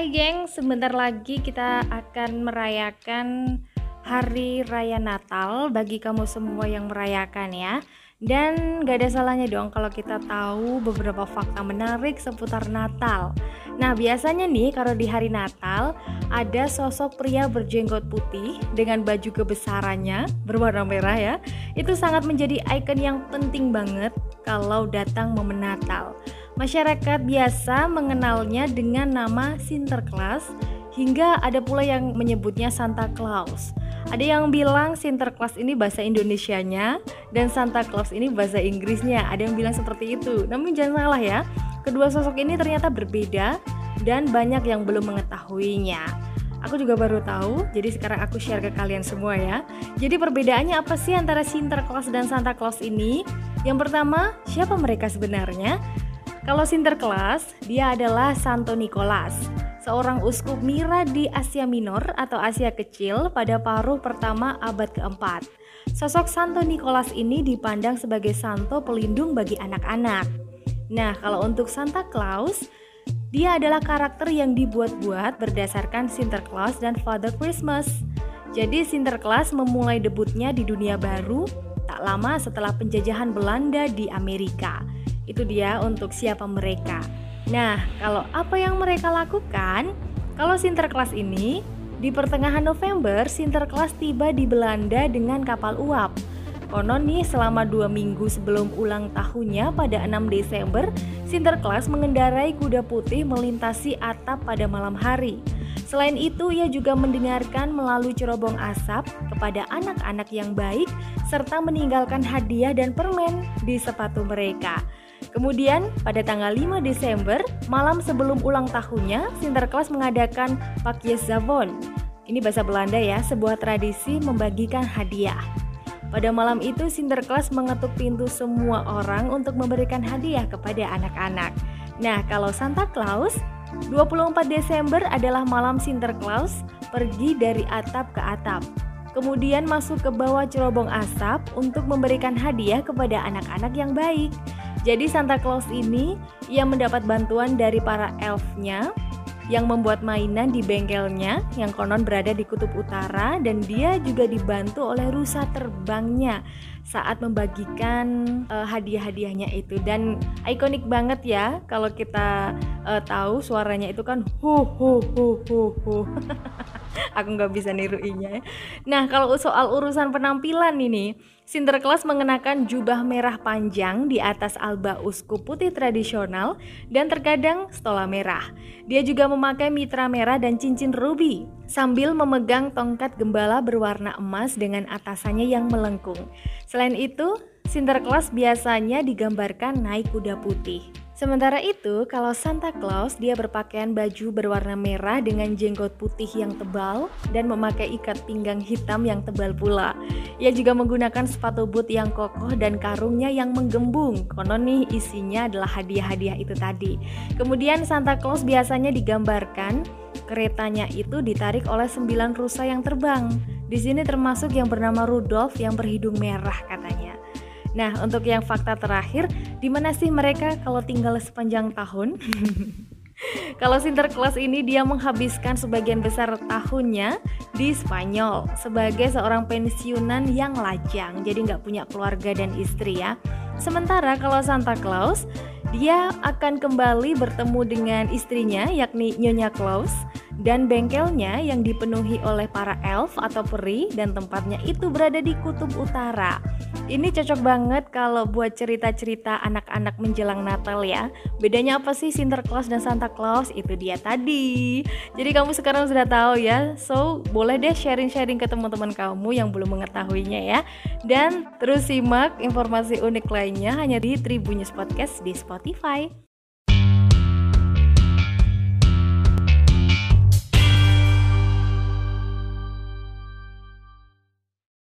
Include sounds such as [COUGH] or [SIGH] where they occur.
Hai geng, sebentar lagi kita akan merayakan Hari Raya Natal bagi kamu semua yang merayakan ya. Dan gak ada salahnya dong kalau kita tahu beberapa fakta menarik seputar Natal. Nah biasanya nih kalau di hari Natal ada sosok pria berjenggot putih dengan baju kebesarannya berwarna merah ya. Itu sangat menjadi ikon yang penting banget kalau datang momen Natal. Masyarakat biasa mengenalnya dengan nama Sinterklas hingga ada pula yang menyebutnya Santa Claus. Ada yang bilang Sinterklas ini bahasa Indonesianya dan Santa Claus ini bahasa Inggrisnya. Ada yang bilang seperti itu. Namun jangan salah ya, kedua sosok ini ternyata berbeda dan banyak yang belum mengetahuinya. Aku juga baru tahu, jadi sekarang aku share ke kalian semua ya. Jadi perbedaannya apa sih antara Sinterklas dan Santa Claus ini? Yang pertama, siapa mereka sebenarnya? Kalau Sinterklas, dia adalah Santo Nicholas, seorang uskup Mira di Asia Minor atau Asia Kecil pada paruh pertama abad keempat. Sosok Santo Nicholas ini dipandang sebagai santo pelindung bagi anak-anak. Nah, kalau untuk Santa Claus, dia adalah karakter yang dibuat-buat berdasarkan Sinterklas dan Father Christmas. Jadi Sinterklas memulai debutnya di dunia baru tak lama setelah penjajahan Belanda di Amerika. Itu dia untuk siapa mereka. Nah, kalau apa yang mereka lakukan? Kalau Sinterklas ini di pertengahan November, Sinterklas tiba di Belanda dengan kapal uap. Konon nih selama dua minggu sebelum ulang tahunnya pada 6 Desember, Sinterklas mengendarai kuda putih melintasi atap pada malam hari. Selain itu, ia juga mendengarkan melalui cerobong asap kepada anak-anak yang baik serta meninggalkan hadiah dan permen di sepatu mereka. Kemudian pada tanggal 5 Desember, malam sebelum ulang tahunnya, Sinterklas mengadakan Pakjesavon. Ini bahasa Belanda ya, sebuah tradisi membagikan hadiah. Pada malam itu Sinterklas mengetuk pintu semua orang untuk memberikan hadiah kepada anak-anak. Nah, kalau Santa Claus, 24 Desember adalah malam Sinterklas pergi dari atap ke atap. Kemudian masuk ke bawah cerobong asap untuk memberikan hadiah kepada anak-anak yang baik. Jadi Santa Claus ini ia mendapat bantuan dari para elfnya yang membuat mainan di bengkelnya yang konon berada di kutub utara dan dia juga dibantu oleh rusa terbangnya saat membagikan uh, hadiah-hadiahnya itu dan ikonik banget ya kalau kita uh, tahu suaranya itu kan hu hu hu hu hu [LAUGHS] aku nggak bisa niruinya nah kalau soal urusan penampilan ini Sinterklas mengenakan jubah merah panjang di atas alba uskup putih tradisional dan terkadang stola merah. Dia juga memakai mitra merah dan cincin ruby sambil memegang tongkat gembala berwarna emas dengan atasannya yang melengkung. Selain itu, Sinterklas biasanya digambarkan naik kuda putih. Sementara itu, kalau Santa Claus dia berpakaian baju berwarna merah dengan jenggot putih yang tebal dan memakai ikat pinggang hitam yang tebal pula. Ia juga menggunakan sepatu boot yang kokoh dan karungnya yang menggembung. Konon nih isinya adalah hadiah-hadiah itu tadi. Kemudian Santa Claus biasanya digambarkan keretanya itu ditarik oleh sembilan rusa yang terbang. Di sini termasuk yang bernama Rudolf yang berhidung merah katanya. Nah, untuk yang fakta terakhir, di mana sih mereka kalau tinggal sepanjang tahun? [LAUGHS] Kalau Sinterklas ini dia menghabiskan sebagian besar tahunnya di Spanyol sebagai seorang pensiunan yang lajang, jadi nggak punya keluarga dan istri ya. Sementara kalau Santa Claus, dia akan kembali bertemu dengan istrinya yakni Nyonya Claus dan bengkelnya yang dipenuhi oleh para elf atau peri dan tempatnya itu berada di kutub utara. Ini cocok banget kalau buat cerita-cerita anak-anak menjelang Natal ya. Bedanya apa sih Sinterklas dan Santa Claus? Itu dia tadi. Jadi kamu sekarang sudah tahu ya. So, boleh deh sharing-sharing ke teman-teman kamu yang belum mengetahuinya ya. Dan terus simak informasi unik lainnya hanya di Tribunnews Podcast di Spotify.